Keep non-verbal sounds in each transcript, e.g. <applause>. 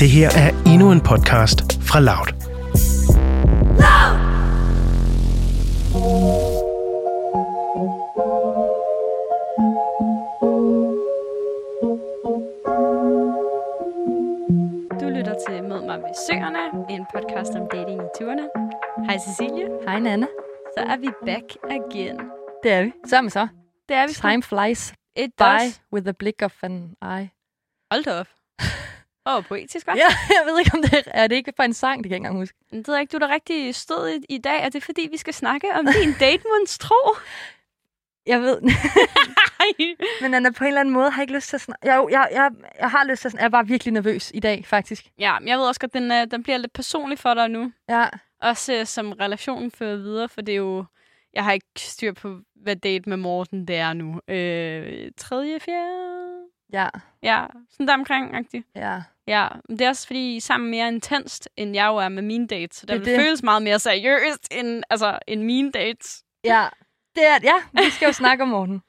Det her er endnu en podcast fra Loud. Du lytter til Mød mig ved Søerne, en podcast om dating i 20'erne. Hej Cecilie. Hej Nana. Så er vi back again. Det er vi. Så er vi så. Det er vi. Time flies It by does. with the blick of an eye. Hold da op. <laughs> Åh, oh, poetisk, hva'? Ja, <laughs> jeg ved ikke, om det er, er det ikke for en sang, det kan jeg ikke engang huske. Det ved jeg ikke, du er da rigtig stød i, i dag. Er det fordi, vi skal snakke om din date tro? Jeg ved, <laughs> <laughs> men Anna, på en eller anden måde har jeg ikke lyst til at snakke. Jo, jeg, jeg, jeg har lyst til at snakke. Jeg er bare virkelig nervøs i dag, faktisk. ja, men jeg ved også godt, den, øh, den bliver lidt personlig for dig nu. Ja, Også øh, som relationen fører videre, for det er jo... Jeg har ikke styr på, hvad date med Morten det er nu. Øh, tredje, fjerde... ja, Ja, sådan der omkring, agtigt. ja. Ja, men det er også fordi, I sammen mere intenst, end jeg jo er med mine dates. Så det, Det det føles meget mere seriøst, end, altså, end mine dates. Ja, det er, ja, vi skal jo snakke om morgen.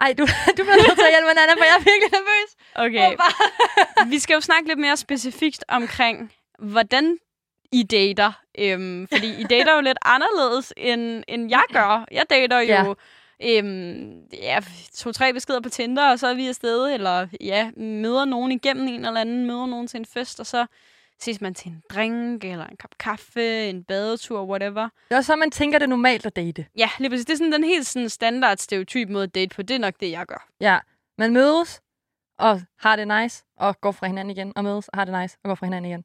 Ej, du, du bliver nødt til at hjælpe mig, Nana, for jeg er virkelig nervøs. Okay, vi skal jo snakke lidt mere specifikt omkring, hvordan I dater. Øhm, fordi I dater jo lidt anderledes, end, end jeg gør. Jeg dater jo øhm, ja, to-tre beskeder på Tinder, og så er vi afsted, eller ja, møder nogen igennem en eller anden, møder nogen til en fest, og så ses man til en drink, eller en kop kaffe, en badetur, whatever. Det er så, man tænker, det er normalt at date. Ja, lige præcis. Det er sådan den helt sådan standard stereotyp måde at date på. Det er nok det, jeg gør. Ja, man mødes og har det nice, og går fra hinanden igen, og mødes og har det nice, og går fra hinanden igen.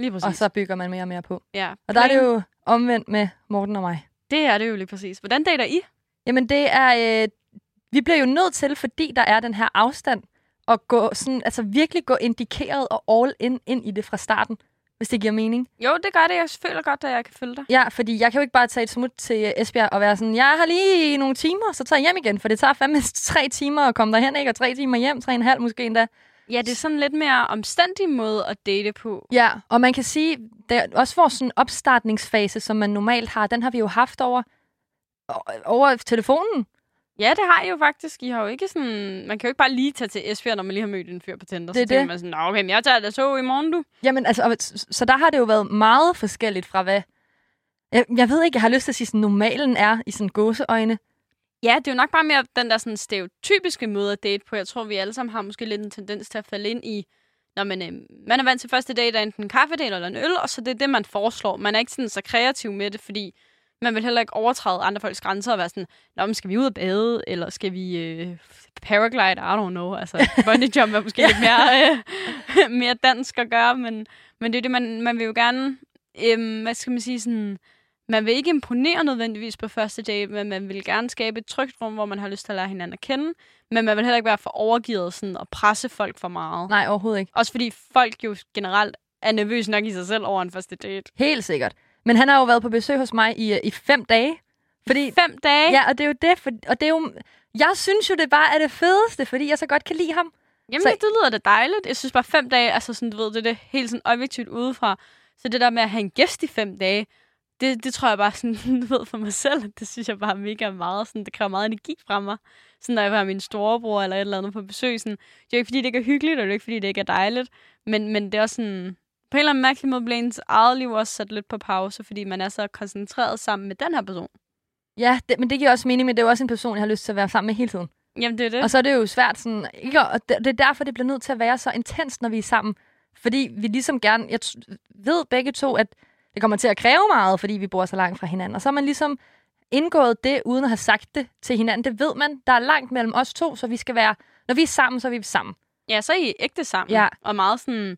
Lige præcis. Og så bygger man mere og mere på. ja. Og der er det jo omvendt med Morten og mig. Det er det jo lige præcis. Hvordan dater I? Jamen det er, øh, vi bliver jo nødt til, fordi der er den her afstand, at gå sådan, altså virkelig gå indikeret og all in, ind i det fra starten, hvis det giver mening. Jo, det gør det. Jeg føler godt, at jeg kan følge dig. Ja, fordi jeg kan jo ikke bare tage et smut til Esbjerg og være sådan, jeg har lige nogle timer, så tager jeg hjem igen, for det tager fandme <laughs> tre timer at komme derhen, ikke? Og tre timer hjem, tre og en halv måske endda. Ja, det er sådan lidt mere omstændig måde at date på. Ja, og man kan sige, der er også vores sådan opstartningsfase, som man normalt har, den har vi jo haft over, over telefonen. Ja, det har I jo faktisk. I har jo ikke sådan... Man kan jo ikke bare lige tage til Esbjerg, når man lige har mødt en fyr på Tinder. Det er så det. man sådan, "Nå, okay, men jeg tager da så i morgen, du. Jamen, altså, så- der har det jo været meget forskelligt fra, hvad... Jeg, jeg ved ikke, jeg har lyst til at sige, sådan, normalen er i sådan gåseøjne. Ja, det er jo nok bare mere den der sådan stereotypiske måde at date på. Jeg tror, vi alle sammen har måske lidt en tendens til at falde ind i, når man, øh, man er vant til første date, er enten en kaffedate eller en øl, og så det er det, man foreslår. Man er ikke sådan så kreativ med det, fordi man vil heller ikke overtræde andre folks grænser og være sådan, Nå, men skal vi ud og bade, eller skal vi øh, paraglide? I don't know. Altså, <laughs> bungee jump er måske lidt mere, øh, <laughs> mere dansk at gøre, men, men det er det, man, man vil jo gerne, øh, hvad skal man sige, sådan, man vil ikke imponere nødvendigvis på første date, men man vil gerne skabe et trygt rum, hvor man har lyst til at lære hinanden at kende. Men man vil heller ikke være for overgivet sådan, og presse folk for meget. Nej, overhovedet ikke. Også fordi folk jo generelt er nervøse nok i sig selv over en første date. Helt sikkert. Men han har jo været på besøg hos mig i, øh, i fem dage. Fordi, Fem dage? ja, og det er jo det, for, og det er jo, jeg synes jo, det bare er det fedeste, fordi jeg så godt kan lide ham. Jamen, Så- det, det lyder da dejligt. Jeg synes bare fem dage, altså sådan, du ved, det er det helt sådan objektivt udefra. Så det der med at have en gæst i fem dage, det, det tror jeg bare sådan, <laughs> du ved for mig selv, det synes jeg bare mega meget. Sådan, det kræver meget energi fra mig. Sådan, når jeg have min storebror eller et eller andet på besøg. Sådan, det er jo ikke, fordi det ikke er hyggeligt, og det er jo ikke, fordi det ikke er dejligt. Men, men det er også sådan, på en eller anden mærkelig måde bliver ens eget liv også sat lidt på pause, fordi man er så koncentreret sammen med den her person. Ja, det, men det giver også mening, men det er jo også en person, jeg har lyst til at være sammen med hele tiden. Jamen, det er det. Og så er det jo svært sådan, ikke? Og det, det er derfor, det bliver nødt til at være så intens, når vi er sammen. Fordi vi ligesom gerne, jeg ved begge to, at det kommer til at kræve meget, fordi vi bor så langt fra hinanden. Og så har man ligesom indgået det, uden at have sagt det til hinanden. Det ved man, der er langt mellem os to, så vi skal være, når vi er sammen, så er vi sammen. Ja, så er I ægte sammen. Ja. Og meget sådan...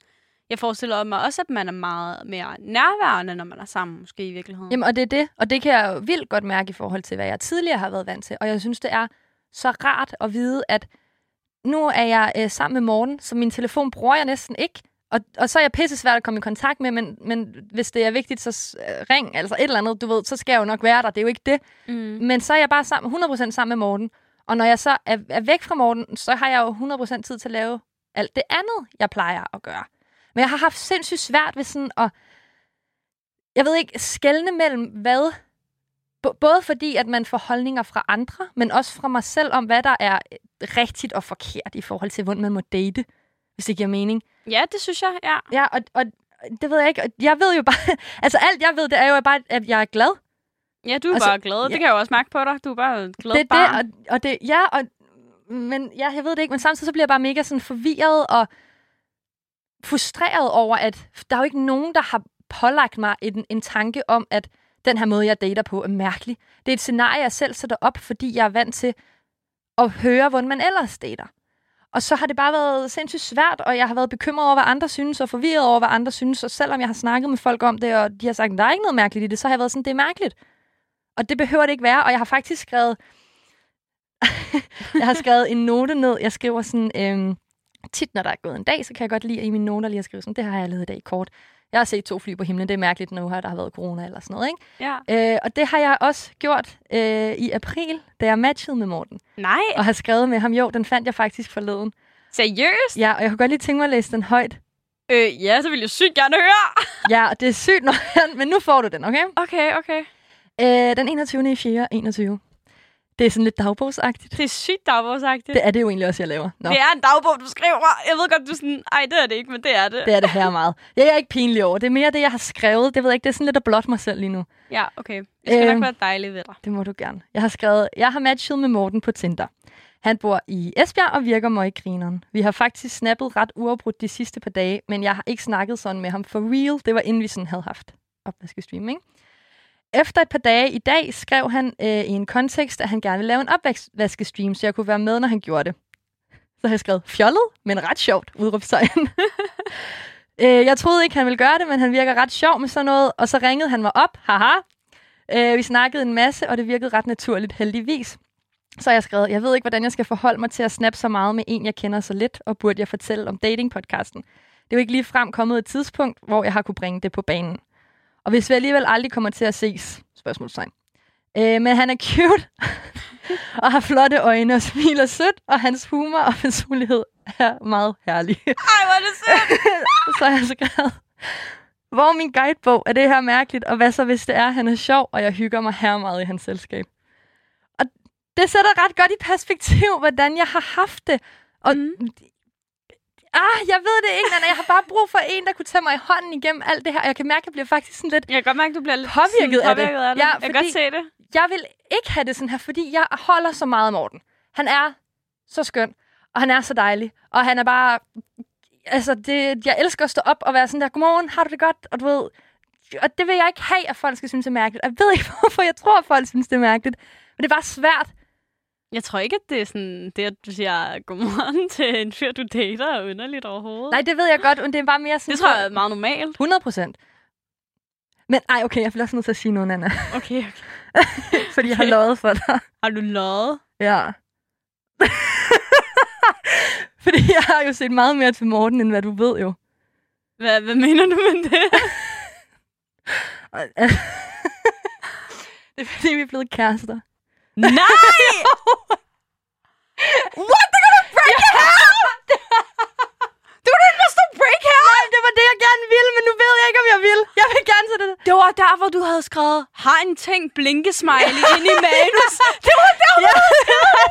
Jeg forestiller mig også, at man er meget mere nærværende, når man er sammen, måske i virkeligheden. Jamen, og det er det. Og det kan jeg jo vildt godt mærke i forhold til, hvad jeg tidligere har været vant til. Og jeg synes, det er så rart at vide, at nu er jeg øh, sammen med Morten, så min telefon bruger jeg næsten ikke. Og, og så er jeg pisse svært at komme i kontakt med, men, men hvis det er vigtigt, så øh, ring, altså et eller andet, du ved, så skal jeg jo nok være der. Det er jo ikke det. Mm. Men så er jeg bare sammen, 100% sammen med Morten. Og når jeg så er, er væk fra Morten, så har jeg jo 100% tid til at lave alt det andet, jeg plejer at gøre. Men jeg har haft sindssygt svært ved sådan at, jeg ved ikke, skelne mellem hvad, både fordi, at man får holdninger fra andre, men også fra mig selv om, hvad der er øh, rigtigt og forkert i forhold til, hvordan man må date. hvis det giver mening. Ja, det synes jeg, ja. Ja, og, og det ved jeg ikke. Jeg ved jo bare... <laughs> altså, alt jeg ved, det er jo bare, at jeg er glad. Ja, du er Altså, bare glad. Det ja. kan jeg jo også mærke på dig. Du er bare glad det er barn. det, og, og det... Ja, og... Men ja, jeg ved det ikke, men samtidig så bliver jeg bare mega sådan forvirret og frustreret over, at der er jo ikke nogen, der har pålagt mig en, en tanke om, at den her måde, jeg dater på, er mærkelig. Det er et scenarie, jeg selv sætter op, fordi jeg er vant til at høre, hvordan man ellers dater. Og så har det bare været sindssygt svært, og jeg har været bekymret over, hvad andre synes, og forvirret over, hvad andre synes. Og selvom jeg har snakket med folk om det, og de har sagt, at der er ikke noget mærkeligt i det, så har jeg været sådan, det er mærkeligt. Og det behøver det ikke være. Og jeg har faktisk skrevet... <laughs> jeg har skrevet en note ned. Jeg skriver sådan... Øh, tit, når der er gået en dag, så kan jeg godt lide i mine noter lige at skrive sådan, det har jeg lavet i dag kort. Jeg har set to fly på himlen. Det er mærkeligt nu her, der har været corona eller sådan noget, ikke? Ja. Øh, og det har jeg også gjort øh, i april, da jeg matchede med Morten. Nej, Og har skrevet med ham. Jo, den fandt jeg faktisk forleden. seriøst? Ja, og jeg kunne godt lige tænke mig at læse den højt. Øh, ja, så vil jeg sygt gerne høre. <laughs> Ja, det er sygt, når <laughs> men nu får du den, okay? Okay, okay. Øh, den 21. i 4. 21. Det er sådan lidt dagbogsagtigt. Det er sygt dagbogsagtigt. Det er det jo egentlig også, jeg laver. Nå, Det er en dagbog, du skriver. Jeg ved godt, du er sådan, ej, det er det ikke, men det er det. det er det her meget. Jeg er ikke pinlig over. Det er mere det, jeg har skrevet. Det ved jeg ikke. Det er sådan lidt at blotte mig selv lige nu. Ja, okay. Det skal Øhm. nok være dejligt ved dig. Det må du gerne. Jeg har skrevet, jeg har matchet med Morten på Tinder. Han bor i Esbjerg og virker mig i grineren. Vi har faktisk snappet ret uafbrudt de sidste par dage, men jeg har ikke snakket sådan med ham for real. Det var inden vi sådan havde haft opvaskestream, ikke? Efter et par dage i dag skrev han øh, i en kontekst, at han gerne ville lave en opvaskestream, så jeg kunne være med, når han gjorde det. Så har jeg skrevet, fjollet, men ret sjovt, udråbstegn. <laughs> øh, jeg troede ikke, han ville gøre det, men han virker ret sjov med sådan noget, og så ringede han mig op, haha. Øh, vi snakkede en masse, og det virkede ret naturligt, heldigvis. Så har jeg skrevet, jeg ved ikke, hvordan jeg skal forholde mig til at snappe så meget med en, jeg kender så lidt, og burde jeg fortælle om datingpodcasten. Det er jo ikke lige frem kommet et tidspunkt, hvor jeg har kunne bringe det på banen. Og hvis vi alligevel aldrig kommer til at ses, spørgsmålstegn. Øh, men han er cute, <laughs> og har flotte øjne og smiler sødt, og hans humor og personlighed er meget herlig. Ej, hvor er det sødt. <laughs> så har jeg skrevet, hvor er min guidebog? Er det her mærkeligt? Og hvad så, hvis det er, han er sjov, og jeg hygger mig her meget i hans selskab? Og det sætter ret godt i perspektiv, hvordan jeg har haft det. Og Mm. Ah, jeg ved det ikke, Nana. Jeg har bare brug for en, der kunne tage mig i hånden igennem alt det her. Og jeg kan mærke, at jeg bliver faktisk sådan lidt... Jeg kan godt mærke, at du bliver lidt Påvirket sådan, af det. påvirket af det. Ja, jeg kan godt se det. Jeg vil ikke have det sådan her, fordi jeg holder så meget af Morten. Han er så skøn, og han er så dejlig. Og han er bare... Altså, det, jeg elsker at stå op og være sådan der, godmorgen, har du det godt? Og du ved... Og det vil jeg ikke have, at folk skal synes er mærkeligt. Jeg ved ikke, <laughs> hvorfor jeg tror, at folk synes, det er mærkeligt. Men det er bare svært. Jeg tror ikke, at det er sådan, det, at du siger godmorgen <laughs> til en fyr, du dater, er underligt overhovedet. Nej, det ved jeg godt, men det er bare mere sådan... det tror jeg er meget normalt. 100 procent. Men ej, okay, jeg bliver også nødt til at sige noget, Anna. <laughs> Okay, okay. <laughs> Fordi jeg har Okay. lovet for dig. Har du løjet? Ja. Fordi jeg har jo set meget mere til Morten, end hvad du ved jo. Hvad, hvad mener du med det? Det er fordi, vi er blevet kærester. Nej! What? They're gonna break it out? Du er nødt til at break her! Nej, det var det, jeg gerne ville, men nu ved jeg ikke, om jeg vil. Jeg vil gerne til det. Det var der, hvor du havde skrevet, har en ting blinkesmiley ind i manus. <laughs> Det var der, hvor Ja, du havde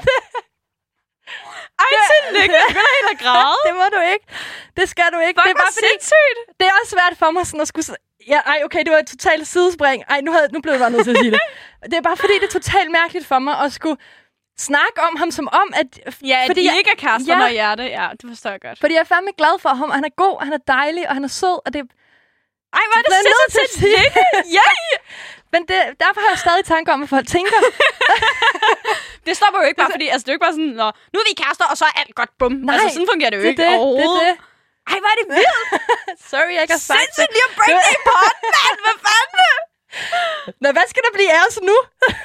Ej, tillykke. Jeg begynder helt at græde. det må du ikke. Det skal du ikke. Fuck, det er bare fordi, sindssygt. det er også svært for mig sådan at skulle... Ja, ej, okay, det var et totalt sidespring. Ej, nu, havde, nu blev jeg bare nødt til at sige det. <laughs> Det er bare fordi, det er totalt mærkeligt for mig at skulle snakke om ham som om, at... Ja, fordi I jeg, ikke er kærester, Ja. når hjerte. Ja, det forstår jeg godt. Fordi jeg er fandme glad for ham, og han er god, og han er dejlig, og han er sød, og det... Ej, hvor er det til sindssygt at sige. tillykke. <laughs> Ja, Men det, derfor har jeg stadig tanker om, hvad folk tænker. <laughs> det stopper jo ikke bare, fordi altså, det er jo ikke bare sådan, Nå, nu er vi kærester, og så er alt godt, bum. Nej, altså, sådan fungerer det jo det er ikke det, det er overhovedet. det. Ej, hvor er det vildt. <laughs> Sorry, jeg ikke har sagt Sindssygt det. lige at break det i potten, mand. Hvad fanden? Nå, hvad skal der blive af os nu?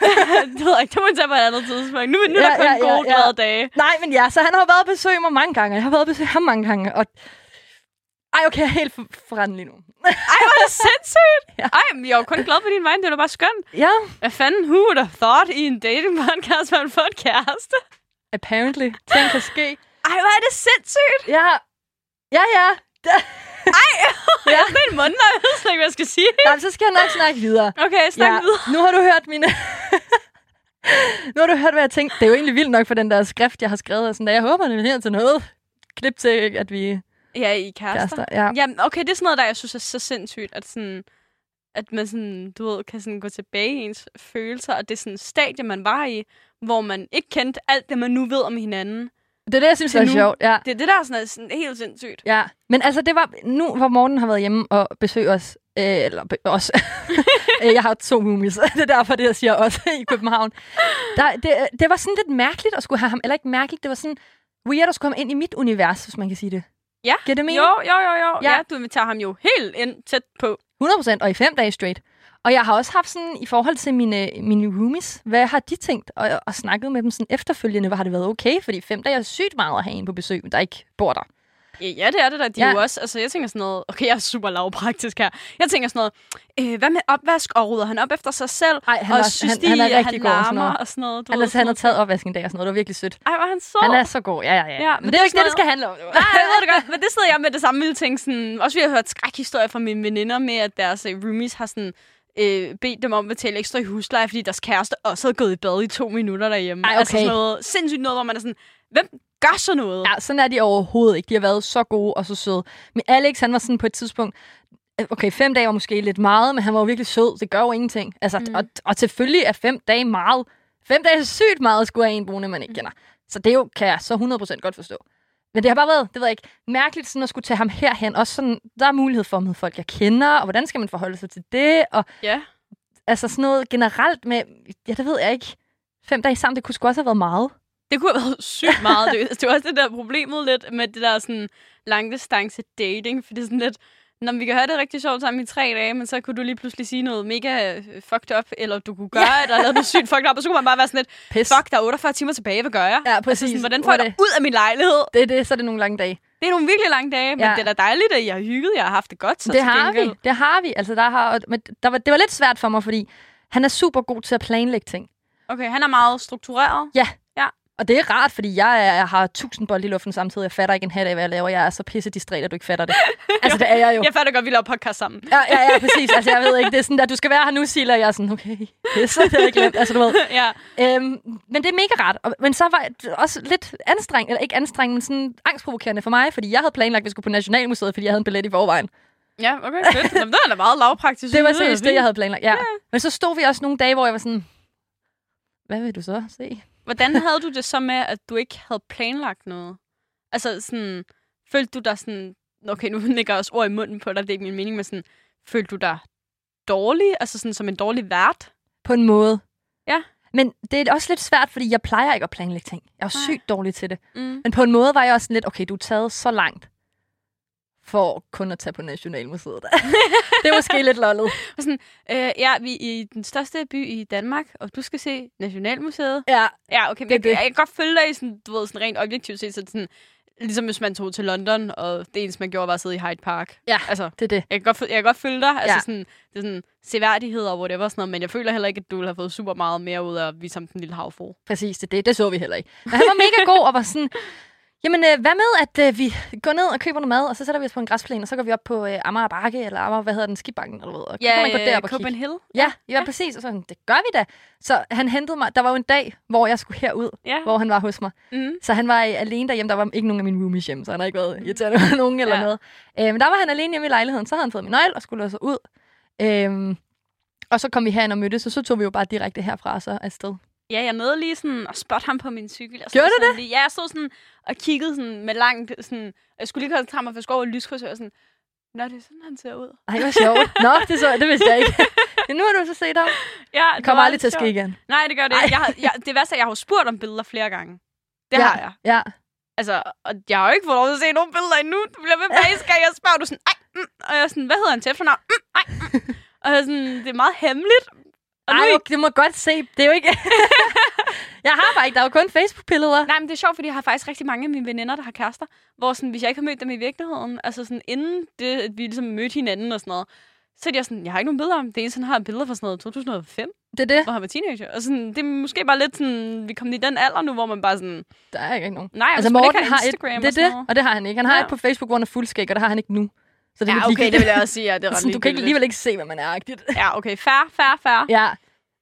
<laughs> det ved jeg ikke, det må vi tage på et andet tidspunkt. Nu, nu er Ja, der kun ja, ja, gode, ja. glade dage. Nej, men ja, så han har været og besøge mig mange gange. Jeg har været og besøge ham mange gange, og... Ej, okay, jeg er helt for- forrendt lige nu. Ej, hvor er det sindssygt. <laughs> Ja. Ej, men jeg er jo kun glad på din vej. Det er da bare skønt. Ja, Hvad fanden, who would have thought i en dating podcast, man får en kæreste? apparently. Ting kan ske. Ej, hvor er det sindssygt. Ja, ja, ja. Ej, <laughs> jeg er en mund, og jeg ved slet ikke, hvad jeg skal sige. Jamen, så skal jeg nok snakke videre. Okay, snak ja, videre. nu har du hørt mine... <laughs> nu har du hørt, hvad jeg tænkte. Det er jo egentlig vildt nok for den der skrift, jeg har skrevet. Og sådan, der. Jeg håber, det bliver til noget. Klip til, at vi Ja, i kærester. kærester. Ja. Jamen, okay, det er sådan noget, der jeg synes er så sindssygt, at sådan at man sådan, du ved, kan sådan gå tilbage i ens følelser, og det er sådan et stadie, man var i, hvor man ikke kendte alt det, man nu ved om hinanden. Det er det, jeg synes Til er nu. sjovt. Ja. Det er det, der er sådan, sådan helt sindssygt. Ja, men altså det var nu, hvor Morten har været hjemme og besøgt os, øh, eller be, os. <laughs> Øh, jeg har to roomies, <laughs> det er derfor, det jeg siger også i København. Der, det, det var sådan lidt mærkeligt at skulle have ham, eller ikke mærkeligt, det var sådan weird at skulle komme ind i mit univers, hvis man kan sige det. Ja. Giver det mening? Jo, jo, jo, jo. Ja. Ja. du inviterer ham jo helt ind tæt på. 100% og i fem dage straight. Og jeg har også haft sådan, i forhold til mine, mine roomies, hvad har de tænkt? Og, og snakket med dem sådan efterfølgende, hvor har det været okay? Fordi fem dage er sygt meget at have en på besøg, der ikke bor der. Ja, det er det der. De Ja. ja. jo også, altså jeg tænker sådan noget, okay, jeg er super lavpraktisk her. Jeg tænker sådan noget, øh, hvad med opvask, og rydder han op efter sig selv? Ej, han og er- synes han- de, han er rigtig god og sådan noget. og sådan noget. Du Han, ved, er, sådan han har taget opvasken i dag og sådan noget. Det var virkelig sødt. Ej, er han så. Han er så god. Ja, ja, ja. Ja, men, men det er jo ikke er det, det skal handle om. Nej, jeg ved det godt, <laughs> men det sidder jeg med det samme lille ting. Sådan, også vi har hørt skrækhistorier fra mine veninder med, at deres øh, roomies har sådan, øh, bedt dem om at betale ekstra i husleje, fordi deres kæreste også havde gået i bad i to minutter derhjemme. Ej, Altså okay. sådan noget sindssygt noget, hvor man er sådan, hvem gør så noget? Ja, sådan er de overhovedet ikke. De har været så gode og så søde. Men Alex, han var sådan på et tidspunkt... øh, Okay, fem dage var måske lidt meget, men han var jo virkelig sød. Det gør jo ingenting. Altså, mm. og, og selvfølgelig er fem dage meget. Fem dage er sygt meget at skulle have en boende, man ikke kender. Så det jo, kan jeg så 100% godt forstå. Men det har bare været, det ved jeg ikke, mærkeligt sådan at skulle tage ham herhen. Også sådan, der er mulighed for at møde folk, jeg kender, og hvordan skal man forholde sig til det? Og Ja. altså sådan noget generelt med, ja, det ved jeg ikke. Fem dage sammen, det kunne sgu også have været meget. Det kunne have været sygt meget. Det, det var også det der problemet lidt med det der sådan langdistance dating, for det er sådan lidt, når vi kan have det rigtig sjovt sammen i tre dage, men så kunne du lige pludselig sige noget mega øh, fucked up, eller du kunne gøre ja. eller andet sygt fucked up, og så kunne man bare være sådan lidt, Pis. fuck, der er 48 timer tilbage, hvad gør jeg? Ja, præcis. Altså sådan, hvordan får jeg dig ud af min lejlighed? Det er det, så er det nogle lange dage. Det er nogle virkelig lange dage, men Ja. det er da dejligt, at I har hygget, jeg har haft det godt. Så det har vi. Det har vi. Altså, der har, men der var, det var lidt svært for mig, fordi han er super god til at planlægge ting. Okay, han er meget struktureret. Ja. Og det er rart, fordi jeg, er, jeg har tusind bold i luften samtidig. Jeg fatter ikke en hat af, hvad jeg laver. Jeg er så pisse distræt, at du ikke fatter det. <laughs> altså, det er jeg jo. Jeg fatter godt, at vi laver podcast sammen. Ja, ja, ja, præcis. Altså, jeg ved ikke, det er sådan, at du skal være her nu, Silla, jeg er sådan, okay, pisse, det har jeg glemt. Altså, du ved. <laughs> ja. Øhm, men det er mega rart. Og, men så var det også lidt anstrengende, eller ikke anstrengende, men sådan angstprovokerende for mig, fordi jeg havde planlagt, at vi skulle på Nationalmuseet, fordi jeg havde en billet i forvejen. Ja, okay, fedt. Jamen, det er da meget lavpraktisk. <laughs> Det var er seriøst det, jeg havde planlagt. Ja. Men så stod vi også nogle dage, hvor jeg var sådan, hvad vil du så se? Hvordan havde du det så med, at du ikke havde planlagt noget? Altså sådan, følte du dig sådan, okay, nu lægger jeg også ord i munden på dig, det er ikke min mening, men sådan, følte du dig dårlig, altså sådan som en dårlig vært? På en måde. Ja. Men det er også lidt svært, fordi jeg plejer ikke at planlægge ting. Jeg er sygt dårlig til det. Mm. Men på en måde var jeg også lidt, okay, du er taget så langt for kun at tage på Nationalmuseet. <laughs> det er måske lidt lollet. <laughs> Og sådan, øh, ja, vi er i den største by i Danmark, og du skal se Nationalmuseet. Ja, Ja, okay, men Det jeg, det. jeg, kan godt følge dig i sådan, du ved, sådan rent objektivt set, så sådan, ligesom hvis man tog til London, og det eneste, man gjorde, var at sidde i Hyde Park. Ja. Altså, det er det. jeg kan godt, jeg kan godt følge dig. Altså Ja. sådan, det er sådan seværdighed og whatever sådan noget, men jeg føler heller ikke, at du have fået super meget mere ud af at vise ham den lille havfru. Præcis, det, det, det så vi heller ikke. Men han var mega god og var sådan, jamen øh, hvad med, at øh, vi går ned og køber noget mad, og så sætter vi os på en græsplæne, og så går vi op på øh, Amager Bakke, eller Amager, hvad hedder den, Skibakken, eller hvad, og så kan man gå derop og. Copenhagen. Ja, ja, ja, præcis. Og så, sådan, det gør vi da. Så han hentede mig. Der var jo en dag, hvor jeg skulle herud, Ja. hvor han var hos mig. Mm. Så han var øh, alene derhjemme. Der var ikke nogen af mine roomies hjemme, så han har ikke været irriterende med nogen eller Ja. noget. Øh, men der var han alene hjemme i lejligheden. Så havde han fået min nøgle og skulle så ud. Øhm, og så kom vi herind og mødtes, og så tog vi jo bare direkte herfra og så afsted. Ja, jeg nåede lige sådan at spotte ham på min cykel. Jeg stod Gjorde du sådan Lige, ja, jeg stod sådan og kiggede sådan med langt... Sådan, jeg skulle lige koncentrere mig for at over et lyskryds, og sådan... Nå, det er sådan, han ser ud. Ej, hvor sjovt. Nå, det, så, det vidste jeg ikke. Men <laughs> nu har du så set ham. Ja, Det kommer aldrig til at ske igen. Nej, det gør det ikke. Jeg har, jeg, det værste er, at jeg har spurgt om billeder flere gange. Det ja, har jeg. Ja. Altså, og jeg har jo ikke fået lov til at se nogen billeder endnu. Du bliver ved eneste gang, jeg spørger, du sådan, ej, mm, og jeg er sådan, hvad hedder han til efternavn? Mm, ej, mm. Og jeg er sådan, det er meget hemmeligt. Og nu Ej, I- okay, det må godt se. Det er jo ikke... <laughs> jeg har bare ikke. Der er jo kun Facebook-billeder. Nej, men det er sjovt, fordi jeg har faktisk rigtig mange af mine veninder, der har kærester, hvor sådan, hvis jeg ikke har mødt dem i virkeligheden, altså sådan inden det, at vi ligesom mødte hinanden og sådan noget, så er jeg sådan, jeg har ikke nogen billeder om. Det eneste, han har er billeder fra sådan noget 2005, Det er det. hvor han var teenager. Og sådan, det er måske bare lidt sådan, vi kommer i den alder nu, hvor man bare sådan, Der er ikke nogen. nej, Altså Morten ikke har har et, Instagram det er og sådan det, og det har han ikke. Han har Ja. et på Facebook, hvor han er fuldskæg, og det har han ikke nu. Så det er Ja, okay, det vil jeg også sige, ja, det er <laughs> ret du kan ikke, alligevel ikke se, hvad man er agtigt. <laughs> Ja, okay, fair, fair, fair. ja.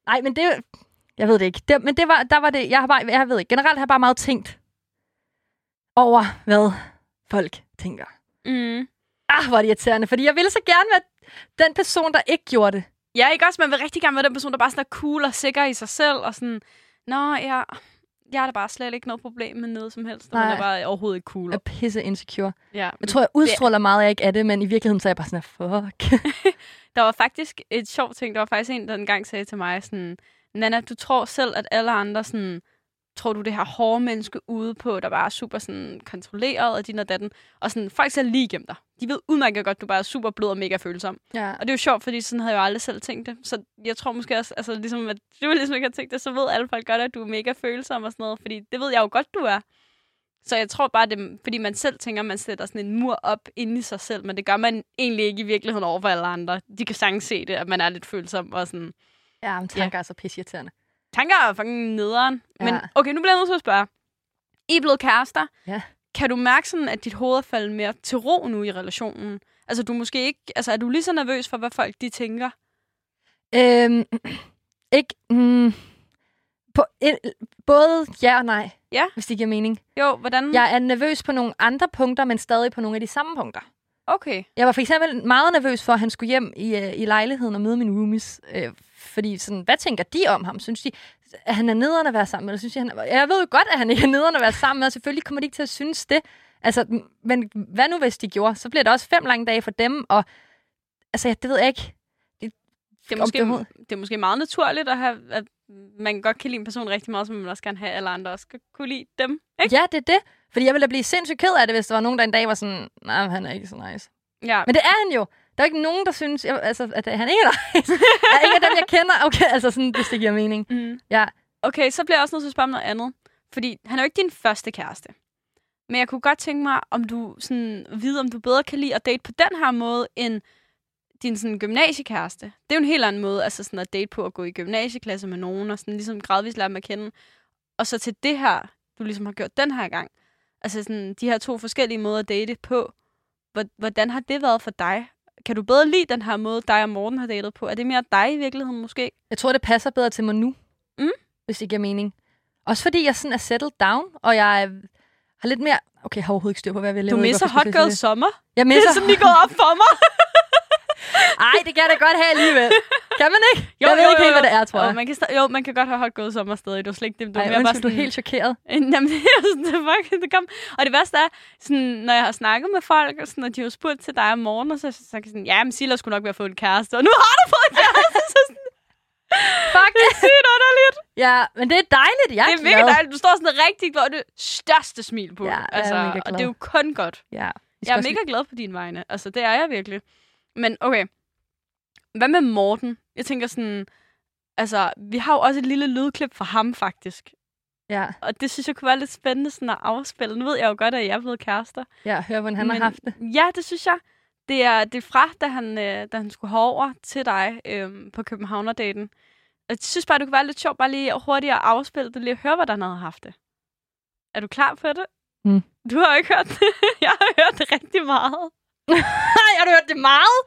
Nej, men det... Jeg ved det ikke. Det, men det var, der var det... Jeg, har bare, jeg ved ikke. Generelt har jeg bare meget tænkt over, hvad folk tænker. Mm. Ah, hvor er det irriterende, fordi jeg ville så gerne være den person, der ikke gjorde det. Ja, ikke også? Man vil rigtig gerne være den person, der bare sådan er cool og sikker i sig selv, og sådan, nå, ja, jeg har da bare slet ikke noget problem med noget som helst. Nej. Man er bare overhovedet ikke cool. Jeg er pisse insecure. Ja. Jeg tror, jeg udstråler meget, jeg ikke er det, men i virkeligheden så er jeg bare sådan, fuck. <laughs> Der var faktisk et sjovt ting. Der var faktisk en, der engang sagde til mig sådan, Nana, du tror selv, at alle andre sådan, tror du det her hårde menneske ude på, der bare er super sådan kontrolleret og din og datten, og sådan, folk ser lige igennem dig. De ved udmærket godt, at du bare er super blød og mega følsom. ja. Og det er jo sjovt, fordi sådan havde jeg jo aldrig selv tænkt det. Så jeg tror måske også, altså ligesom, at du <laughs> ligesom ikke har tænkt det, så ved alle folk godt, at du er mega følsom og sådan noget. Fordi det ved jeg jo godt, du er. Så jeg tror bare, det fordi man selv tænker, at man sætter sådan en mur op inde i sig selv, men det gør man egentlig ikke i virkeligheden over for alle andre. De kan sagtens se det, at man er lidt følsom og sådan. Ja, men tanker er så pisseirriterende. Tanker er fucking nederen. Ja. Men okay, nu bliver jeg nødt til at spørge. I er blevet kærester. Ja. Kan du mærke sådan, at dit hoved er faldet mere til ro nu i relationen? Altså, du måske ikke... Altså, er du lige så nervøs for, hvad folk de tænker? Øhm, <clears throat> ikke... Mm, på, et, både ja og nej, Ja. hvis det giver mening. Jo, hvordan? Jeg er nervøs på nogle andre punkter, men stadig på nogle af de samme punkter. Okay. Jeg var for eksempel meget nervøs for, at han skulle hjem i, øh, i lejligheden og møde mine roomies. Øh, fordi sådan, hvad tænker de om ham? Synes de, at han er nederen at være sammen med? Eller synes de, han er... Jeg ved jo godt, at han ikke er nederen at være sammen med, og selvfølgelig kommer de ikke til at synes det. Altså, men hvad nu, hvis de gjorde? Så bliver det også fem lange dage for dem, og altså, ja, det ved jeg ikke. Det er, Om måske, det det er måske meget naturligt at have, at man godt kan lide en person rigtig meget, så man også gerne have, alle andre også skal kunne lide dem. Ikke? Ja, det er det. Fordi jeg ville da blive sindssygt ked af det, hvis der var nogen, der en dag var sådan, nej, han er ikke så nice. Ja. Men det er han jo. Der er ikke nogen, der synes, jeg, altså, at han ikke er nice. er ikke af dem, jeg kender. Okay, altså sådan, hvis det giver mening. Mm. Ja. Okay, så bliver jeg også nødt til at spørge om noget andet. Fordi han er jo ikke din første kæreste. Men jeg kunne godt tænke mig, om du sådan, vide, om du bedre kan lide at date på den her måde, end din sådan, gymnasiekæreste. Det er jo en helt anden måde altså sådan at date på at gå i gymnasieklasse med nogen, og sådan, ligesom gradvist lære dem at kende. Og så til det her, du ligesom har gjort den her gang. Altså sådan, de her to forskellige måder at date på. Hvor- Hvordan har det været for dig? Kan du bedre lide den her måde, dig og Morten har datet på? Er det mere dig i virkeligheden måske? Jeg tror, det passer bedre til mig nu. Mm. Hvis det giver mening. Også fordi jeg sådan er settled down, og jeg har lidt mere... Okay, jeg har overhovedet ikke styr på, hvad jeg vil Du lave. misser Hot Girl Sommer. Jeg Det misser... er sådan lige gået op for mig. <laughs> Ej, det kan jeg da godt have alligevel. Kan man ikke? Jo, jeg ved ikke helt, hvad det er, tror jo, jeg. man kan jo, man kan godt have Hot Girl Sommer stadig. Du er slet ikke det. Du er Ej, mere bare undskyld, du sådan, er helt chokeret. <laughs> Jamen, det er sådan, det, fuck, det kom. Og det værste er, sådan, når jeg har snakket med folk, og sådan, og de har spurgt til dig om morgenen, og så, så, så kan jeg sådan, ja, men Silla skulle nok være fået en kæreste, og nu har du fået en <laughs> kæreste. så sådan, Fuck, det er sygt underligt. Ja, men det er dejligt. Jeg Det er mega dejligt. Du står sådan rigtig glad, og det største smil på. Ja, jeg er altså, mega Og glad. det er jo kun godt. Ja. Jeg er mega glad på dine vegne. Altså, det er jeg virkelig. Men okay. Hvad med Morten? Jeg tænker sådan... Altså, vi har jo også et lille lydklip fra ham, faktisk. Ja, Og det synes jeg kunne være lidt spændende sådan at afspille. Nu ved jeg jo godt, at jeg er blevet kærester. ja, hør, hvordan han Men- har haft det. Ja, det synes jeg. Det er, det er fra, da han, øh, da han skulle herover til dig øh, på Københavnerdaten. Jeg synes bare, det kunne være lidt sjovt bare lige hurtigt at afspille det, lige at høre, hvordan han havde haft det. Er du klar på det? Mm. Du har jo ikke hørt det. <laughs> Jeg har hørt det rigtig meget. Nej, har du hørt det meget?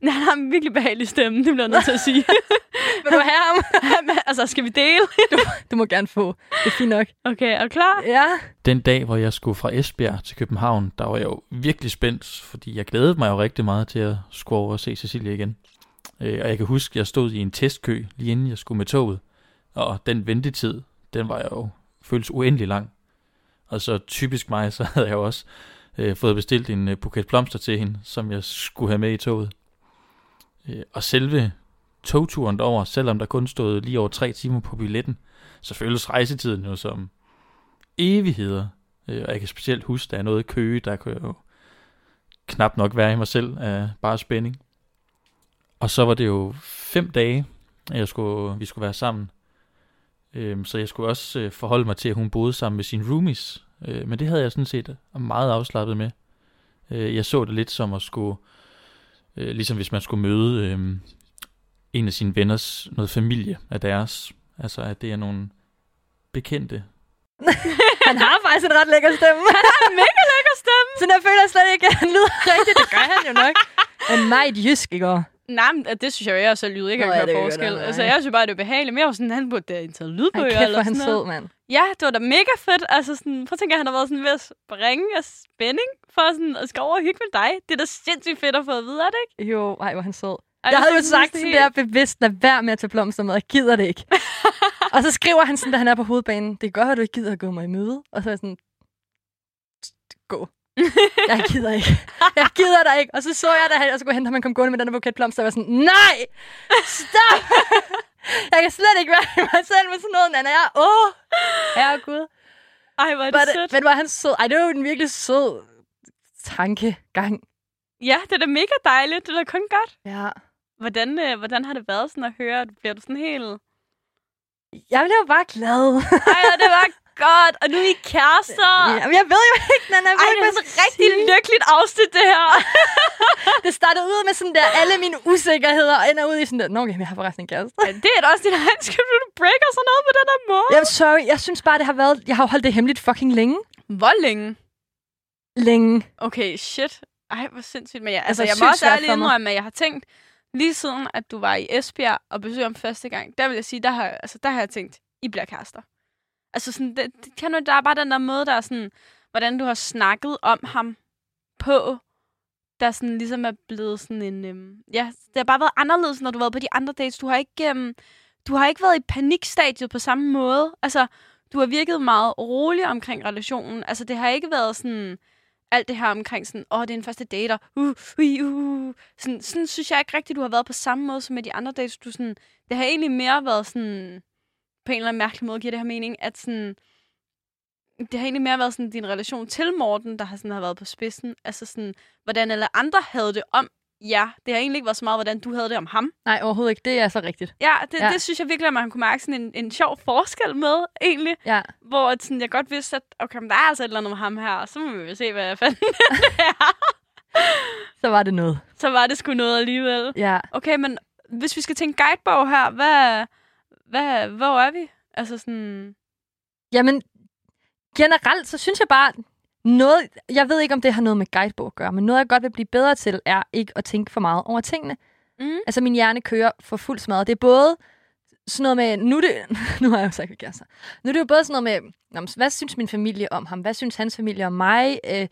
Nej, han har en virkelig behagelig stemme, det bliver jeg nødt til at sige. <laughs> Vil du have ham? <laughs> Altså, skal vi dele? <laughs> Du må gerne få. Det er fint nok. Okay, er du klar? Ja. Den dag, hvor jeg skulle fra Esbjerg til København, der var jeg jo virkelig spændt, fordi jeg glædede mig jo rigtig meget til at skulle over og se Cecilie igen. Øh, og jeg kan huske, at jeg stod i en testkø, lige inden jeg skulle med toget. Og den ventetid, den var jo føles uendelig lang. Og så typisk mig, så havde jeg jo også øh, fået bestilt en øh, buket blomster til hende, som jeg skulle have med i toget. Øh, og selve togturen derover, selvom der kun stod lige over tre timer på billetten, så føles rejsetiden jo som evigheder. Øh, og jeg kan specielt huske, der er noget køge, der kunne jeg jo knap nok være i mig selv af bare spænding. Og så var det jo fem dage, at jeg skulle, vi skulle være sammen. Øhm, så jeg skulle også øh, forholde mig til, at hun boede sammen med sine roomies. Øh, men det havde jeg sådan set meget afslappet med. Øh, jeg så det lidt som at skulle, øh, ligesom hvis man skulle møde øh, en af sine venners, noget familie af deres. Altså at det er nogle bekendte, <laughs> Han har faktisk en ret lækker stemme. Han har en mega lækker stemme. Så jeg føler slet ikke, at han lyder <laughs> rigtigt. Det gør han jo nok. <laughs> En meget jysk, ikke? også? Nej, men det synes jeg jo, jeg så lyder ikke det kan forskel. Altså, jeg synes bare, det er behageligt. Mere sådan, han burde da indtage Ej, lydbøger kæft, eller hvor han sådan noget. sød, mand. Ja, det var da mega fedt. Altså sådan, prøv at tænke, at han har været sådan ved at springe af spænding for sådan at skal over og hygge med dig. Det er da sindssygt fedt at få at vide, er det ikke? Jo, ej, hvor han sød. Ej, Jeg havde jo sagt sådan helt- der bevidst, lad være med at tage blomster med, jeg gider det ikke. <laughs> og så skriver han sådan, da han er på hovedbanen, det kan godt at du ikke gider at gå mig i møde. Og så er jeg sådan, gå. Jeg gider ikke. <laughs> Jeg gider dig ikke. Og så så jeg, da han, skulle hente ham, han kom gående med den blomster, og jeg var sådan, nej, stop! <laughs> jeg kan slet ikke være i mig selv med sådan noget, Nana. Jeg, åh, herre Gud. Ej, hvor er det Men, sødt. men er han sød. Ej, det var jo en virkelig sød tankegang. Ja, det er da mega dejligt. Det er da kun godt. Ja. Hvordan, øh, hvordan har det været sådan at høre? Bliver du sådan helt... Jeg blev bare glad. Ej, det var godt. Og nu er I kærester. Jamen, jeg ved jo ikke, Nana. Ej, det er sådan rigtig lykkeligt afsnit, det her. <laughs> Det startede ud med sådan der, alle mine usikkerheder, og ender ud i sådan der, nå, okay, jeg har forresten en kæreste. Men det er da også din egen skyld, du breaker sådan noget på den her måde. Jamen, sorry, jeg synes bare, det har været, jeg har holdt det hemmeligt fucking længe. Hvor længe? Længe. Okay, shit. Ej, hvor sindssygt. Men jeg, Altså, altså, jeg må også ærligt indrømme, at jeg har tænkt, lige siden at du var i Esbjerg og besøgte ham første gang, der vil jeg sige, der har, altså, der har jeg tænkt, I bliver kærester. Altså sådan, det, det, kan du, der er bare den der måde, der er sådan, hvordan du har snakket om ham på, der sådan ligesom er blevet sådan en, øhm, ja, det har bare været anderledes, når du har været på de andre dates. Du har ikke, øhm, du har ikke været i panikstadiet på samme måde. Altså, du har virket meget rolig omkring relationen. Altså, det har ikke været sådan, alt det her omkring sådan, åh, oh, det er en første dater, uh, uh, uh, uh. Sådan, sådan synes jeg ikke rigtigt, du har været på samme måde som med de andre dates. Du sådan, det har egentlig mere været sådan, på en eller anden mærkelig måde giver det her mening, at sådan, det har egentlig mere været sådan din relation til Morten, der har, sådan, har været på spidsen. Altså sådan, hvordan alle andre havde det om ja. Det har egentlig ikke været så meget, hvordan du havde det om ham. Nej, overhovedet ikke. Det er så rigtigt. Ja, det, Ja. det synes jeg virkelig, at man kunne mærke sådan en, en sjov forskel med, egentlig. Ja. Hvor at sådan, jeg godt vidste, at okay, men der er altså et eller andet med ham her, og så må vi jo se, hvad fanden det er. <laughs> Så var det noget. Så var det sgu noget alligevel. Ja. Okay, men hvis vi skal en guidebog her, hvad, hvad, hvor er vi? Altså sådan... Jamen, generelt, så synes jeg bare, noget, jeg ved ikke, om det har noget med guidebog at gøre, men noget, jeg godt vil blive bedre til, er ikke at tænke for meget over tingene. Mm. Altså, min hjerne kører for fuld smadret. Det er både sådan noget med, nu, det, <laughs> nu har jeg jo sagt, at kærester. Nu er det jo både sådan noget med, hvad synes min familie om ham? Hvad synes hans familie om mig? Øh,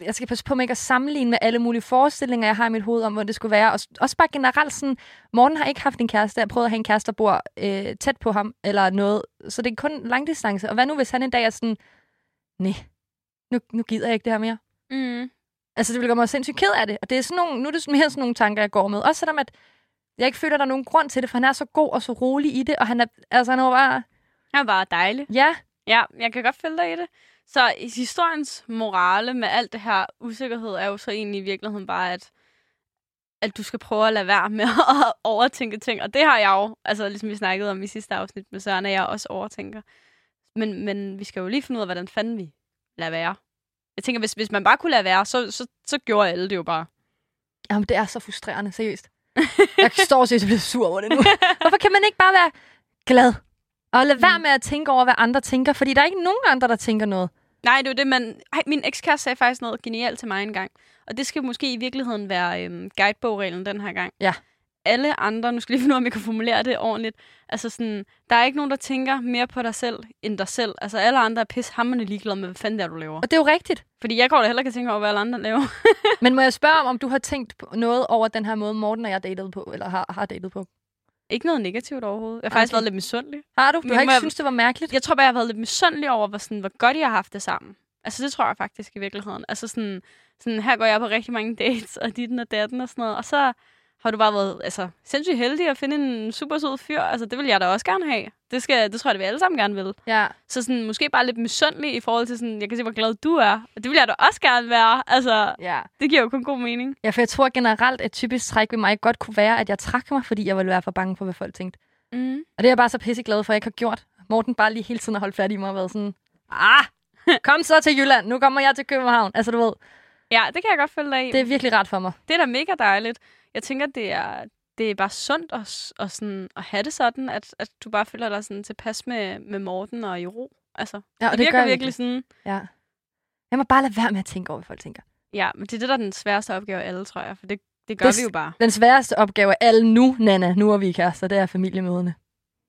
jeg skal passe på med ikke at sammenligne med alle mulige forestillinger, jeg har i mit hoved om, hvor det skulle være. Og også bare generelt sådan, Morten har ikke haft en kæreste. Jeg prøvet at have en kæreste, der bor øh, tæt på ham, eller noget. Så det er kun langdistance. Og hvad nu, hvis han en dag er sådan, nej, nu, nu gider jeg ikke det her mere. Mm. Altså, det vil gøre mig sindssygt ked af det. Og det er sådan nogle, nu er det mere sådan nogle tanker, jeg går med. Også selvom, at jeg ikke føler, at der er nogen grund til det, for han er så god og så rolig i det, og han er, altså, han er bare, Han var dejlig. ja, Ja, jeg kan godt følge dig i det. Så historiens morale med alt det her usikkerhed er jo så egentlig i virkeligheden bare, at, at du skal prøve at lade være med <laughs> at overtænke ting. Og det har jeg jo, altså ligesom vi snakkede om i sidste afsnit med Søren, at jeg også overtænker. Men, men vi skal jo lige finde ud af, hvordan fanden vi lader være. Jeg tænker, hvis, hvis man bare kunne lade være, så, så, så gjorde alle det jo bare. Jamen, det er så frustrerende, seriøst. Jeg står og bliver sur over det nu. <laughs> Hvorfor kan man ikke bare være glad? Og lade være med at tænke over, hvad andre tænker, fordi der er ikke nogen andre, der tænker noget. Nej, det er det, man... Ej, min ekskæreste sagde faktisk noget genialt til mig engang. Og det skal måske i virkeligheden være øhm, guidebogreglen den her gang. Ja. Alle andre, nu skal lige finde ud af, om jeg kan formulere det ordentligt. Altså sådan, der er ikke nogen, der tænker mere på dig selv, end dig selv. Altså alle andre er pis hammerne ligeglade med, hvad fanden det er, du laver. Og det er jo rigtigt. Fordi jeg går da heller ikke tænke over, hvad alle andre laver. <laughs> Men må jeg spørge om, om du har tænkt på noget over den her måde, Morten og jeg datet på, eller har, har datet på? Ikke noget negativt overhovedet. Jeg har faktisk Okay. været lidt misundelig. Har du? Du Men har ikke jeg- synes det var mærkeligt? Jeg tror bare, jeg har været lidt misundelig over, hvor, sådan, hvor godt jeg har haft det sammen. Altså, det tror jeg faktisk i virkeligheden. Altså, sådan, sådan, her går jeg på rigtig mange dates, og dit og datten og sådan noget. Og så har du bare været altså, sindssygt heldig at finde en super sød fyr. Altså, det vil jeg da også gerne have. Det, skal, det tror jeg, det vi alle sammen gerne vil. Ja. Så sådan, måske bare lidt misundelig i forhold til sådan, jeg kan se, hvor glad du er. Og det vil jeg da også gerne være. Altså, Ja. det giver jo kun god mening. Ja, for jeg tror generelt, at typisk træk ved mig godt kunne være, at jeg trak mig, fordi jeg ville være for bange for, hvad folk tænkte. Mm. Og det er jeg bare så pisseglad for, at jeg ikke har gjort. Morten bare lige hele tiden har holdt fat i mig og været sådan, ah, kom så til Jylland, nu kommer jeg til København. Altså du ved, Ja, det kan jeg godt følge dig i. det er virkelig rart for mig. det er da mega dejligt. Jeg tænker, det er, det er bare sundt at, at, sådan, at have det sådan, at, at du bare føler dig sådan tilpas med, med Morten og i ro. Altså, Ja, og det, det, virker virkelig sådan. Ja. Jeg må bare lade være med at tænke over, hvad folk tænker. Ja, men det er det, der er den sværeste opgave af alle, tror jeg. For det, det gør Det- vi jo bare. Den sværeste opgave af alle nu, Nana, nu er vi kærester, det er familiemøderne.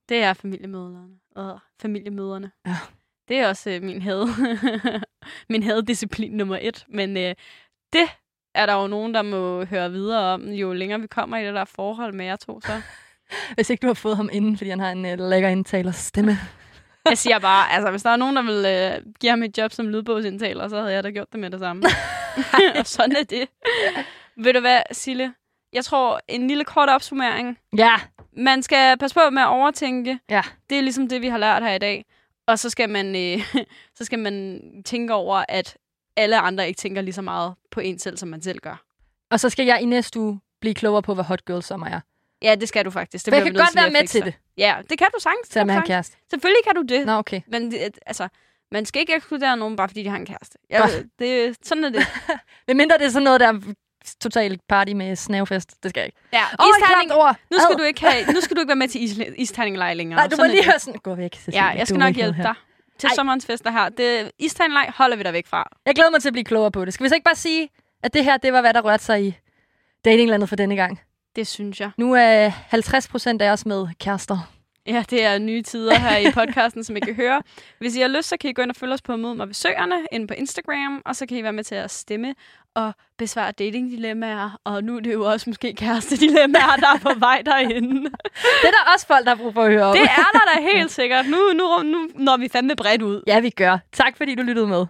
Det er familiemøderne. Øh, familiemøderne. Ja. Det er også øh, min had. <laughs> min haddisciplin nummer et. Men øh, det er der jo nogen, der må høre videre om, jo længere vi kommer i det der forhold med jer to. Så. <laughs> Hvis ikke du har fået ham inden, fordi han har en uh, lækker indtaler stemme. <laughs> Jeg siger bare, altså hvis der er nogen, der vil øh, give ham et job som lydbogsindtaler, så havde jeg da gjort det med det samme. <laughs> og sådan er det. Ved du hvad, Sille? Jeg tror, en lille kort opsummering. Ja. Man skal passe på med at overtænke. Ja. Det er ligesom det, vi har lært her i dag. Og så skal man, øh, <laughs> så skal man tænke over, at alle andre ikke tænker lige så meget på en selv, som man selv gør. Og så skal jeg i næste uge blive klogere på, hvad hot girl sommer er. Ja, det skal du faktisk. Det jeg kan godt være med til det, Ja, det kan du sagtens. Selvom jeg har en kæreste. Selvfølgelig kan du det. Nå, okay. Men det, altså, man skal ikke ekskludere nogen, bare fordi de har en kæreste. Jeg, Godt. det, sådan er det. <laughs> Men mindre det er sådan noget, der er totalt party med snavfest. Det skal jeg ikke. Ja, isterning, klamt ord. nu, skal Ad. du ikke have, nu skal du ikke være med til is, isterninglej længere. Nej, du må lige høre sådan. Gå væk, Cecilie. Ja, jeg skal nok hjælpe dig til Ej. sommerens fester her. Det, isterninglej holder vi dig væk fra. Jeg glæder mig til at blive klogere på det. Skal vi så ikke bare sige, at det her, det var, hvad der rørte sig i datinglandet for denne gang? Det synes jeg. Nu er 50 procent af os med kærester. Ja, det er nye tider her i podcasten, som I kan høre. Hvis I har lyst, så kan I gå ind og følge os på Mød mig ved Søerne inde på Instagram, og så kan I være med til at stemme og besvare datingdilemmaer, og nu er det jo også måske kærestedilemmaer, der er på vej derinde. <laughs> Det er der også folk, der har brug for at høre om. Det er der da helt sikkert. Nu, nu, nu når vi fandme bredt ud. Ja, vi gør. Tak fordi du lyttede med.